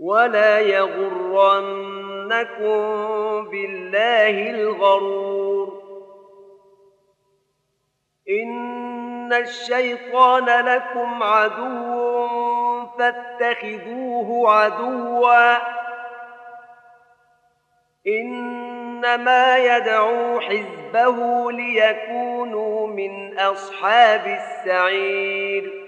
ولا يغرنكم بالله الغرور إن الشيطان لكم عدو فاتخذوه عدواً إنما يدعو حزبه ليكونوا من أصحاب السعير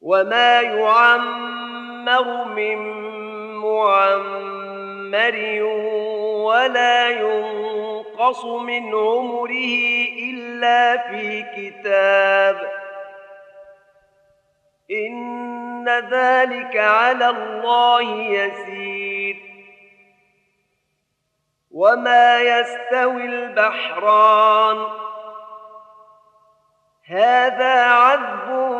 وما يعمر من معمر ولا ينقص من عمره إلا في كتاب إن ذلك على الله يسير وما يستوي البحران هذا عذب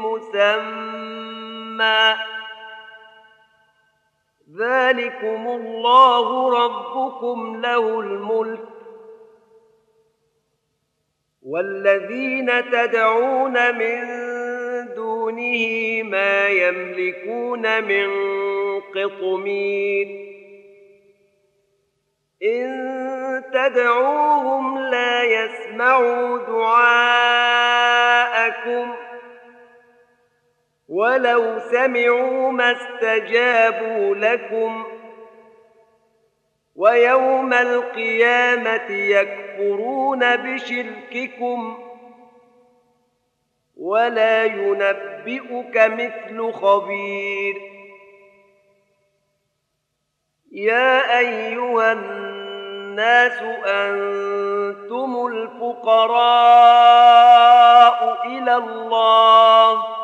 مسمى. ذلكم الله ربكم له الملك. والذين تدعون من دونه ما يملكون من قطمير إن تدعوهم لا يسمعوا دعاءكم. ولو سمعوا ما استجابوا لكم ويوم القيامة يكفرون بشرككم ولا ينبئك مثل خبير. يا أيها الناس أنتم الفقراء إلى الله.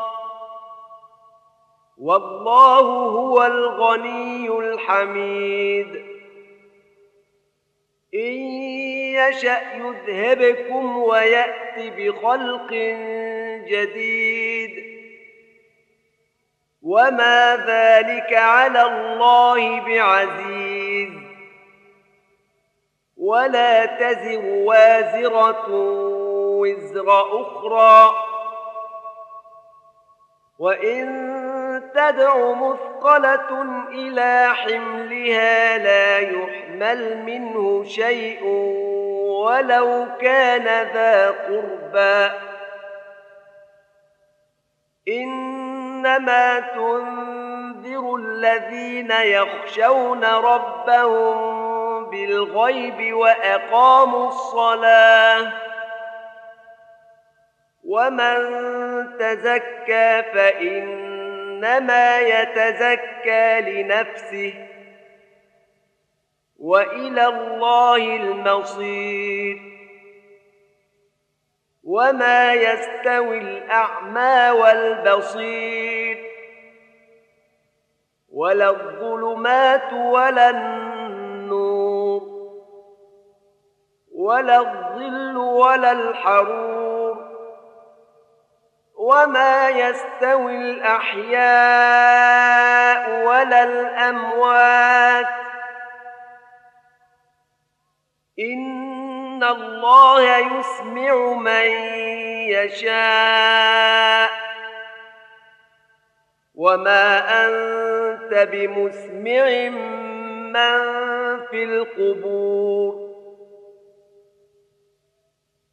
والله هو الغني الحميد. إن يشأ يذهبكم ويأت بخلق جديد. وما ذلك على الله بعزيز. ولا تزر وازرة وزر أخرى. وإن تدع مثقلة إلى حملها لا يحمل منه شيء ولو كان ذا قربى. إنما تنذر الذين يخشون ربهم بالغيب وأقاموا الصلاة. ومن تزكى فإنما يتزكى لنفسه وإلى الله المصير. وما يستوي الأعمى والبصير. ولا الظلمات ولا النور. ولا الظل ولا الحرور. وما يستوي الأحياء ولا الأموات إن إن الله يسمع من يشاء وما أنت بمسمع من في القبور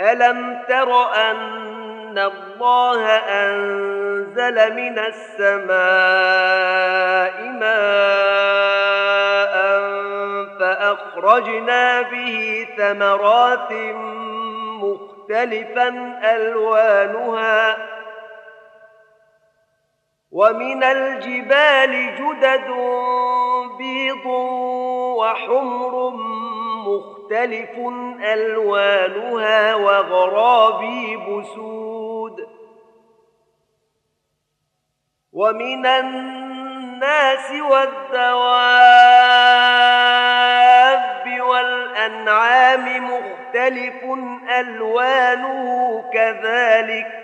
الم تر ان الله انزل من السماء ماء فاخرجنا به ثمرات مختلفا الوانها ومن الجبال جدد بيض وحمر مختلف ألوانها وغرابيب سود ومن الناس والدواب والأنعام مختلف ألوانه كذلك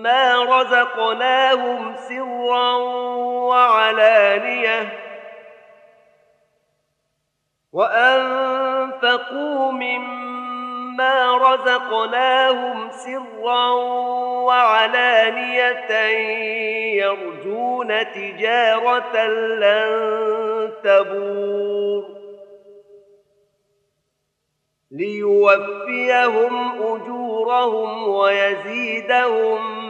مما رزقناهم سرا وعلانية وأنفقوا مما رزقناهم سرا وعلانية يرجون تجارة لن تبور ليوفيهم أجورهم ويزيدهم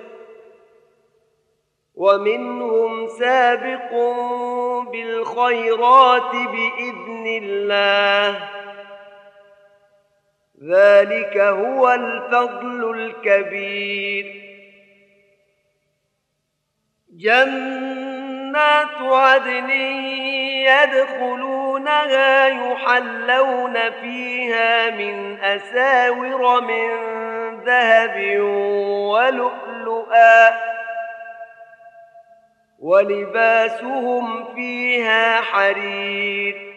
ومنهم سابق بالخيرات بإذن الله. ذلك هو الفضل الكبير. جنات عدن يدخلونها يحلون فيها من أساور من ذهب ولؤلؤا ولباسهم فيها حرير.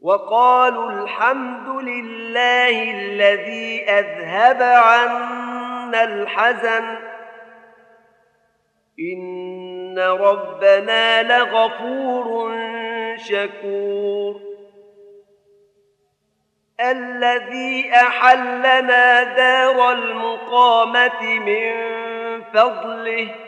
وقالوا الحمد لله الذي أذهب عنا الحزن. إن ربنا لغفور شكور. الذي أحلنا دار المقامة من فضله.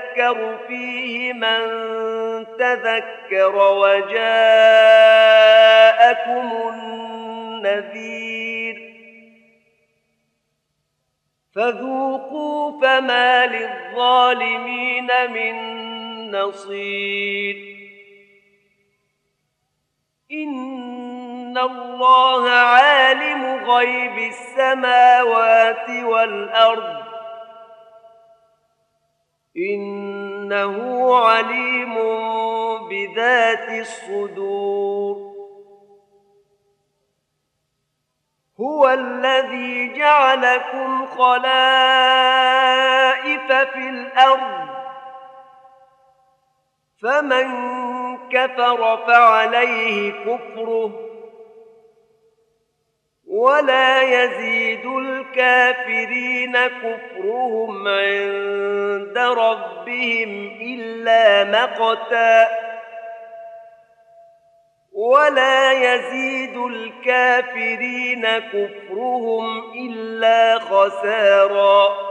فيه من تذكر وجاءكم نذير فذوقوا فما للظالمين من نصير إن الله عالم غيب السماوات والأرض إنه عليم بذات الصدور. هو الذي جعلكم خلائف في الأرض. فمن كفر فعليه كفره. ولا يزيد الكافرين كفرهم عند ربهم إلا مقتا ولا يزيد الكافرين كفرهم إلا خساراً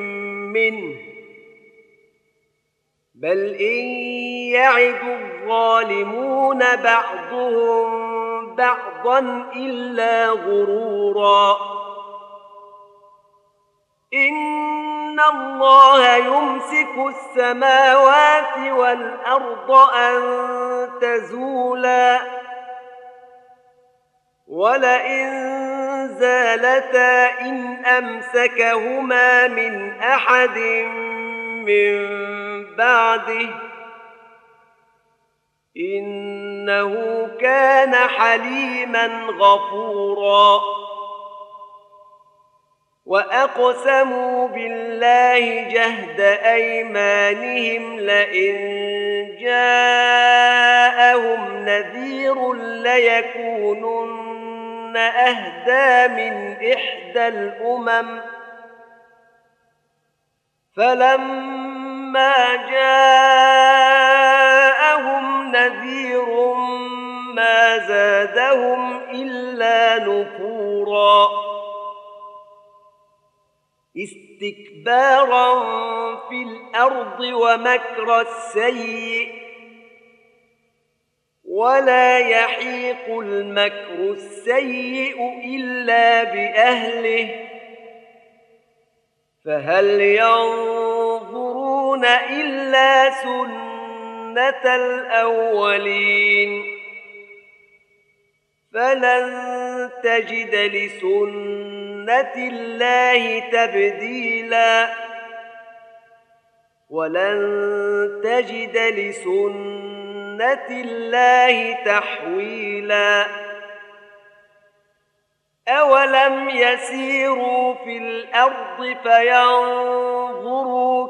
منه بل إن يعد الظالمون بعضهم بعضا إلا غرورا. إن الله يمسك السماوات والأرض أن تزولا. ولئن زالتا إن أمسكهما من أحد من بعده إنه كان حليما غفورا وأقسموا بالله جهد أيمانهم لئن جاءهم نذير ليكونن أهدى من إحدى الأمم. فلما جاءهم نذير ما زادهم إلا نفورا. استكبارا في الأرض ومكر السيئ ولا يحيق المكر السيء إلا بأهله فهل ينظرون إلا سنة الأولين فلن تجد لسنة الله تبديلا ولن تجد لسنة سنة الله تحويلا. أولم يسيروا في الأرض فينظروا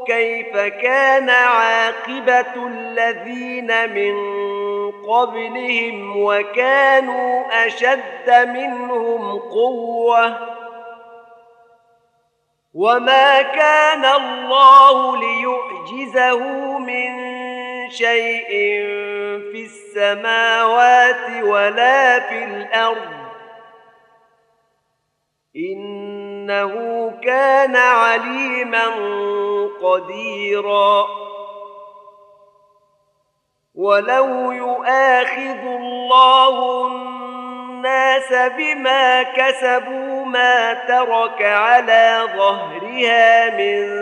كيف كان عاقبة الذين من قبلهم وكانوا أشد منهم قوة. وما كان الله ليعجزه من شيء في السماوات ولا في الأرض إنه كان عليما قديرا. ولو يؤاخذ الله الناس بما كسبوا ما ترك على ظهرها من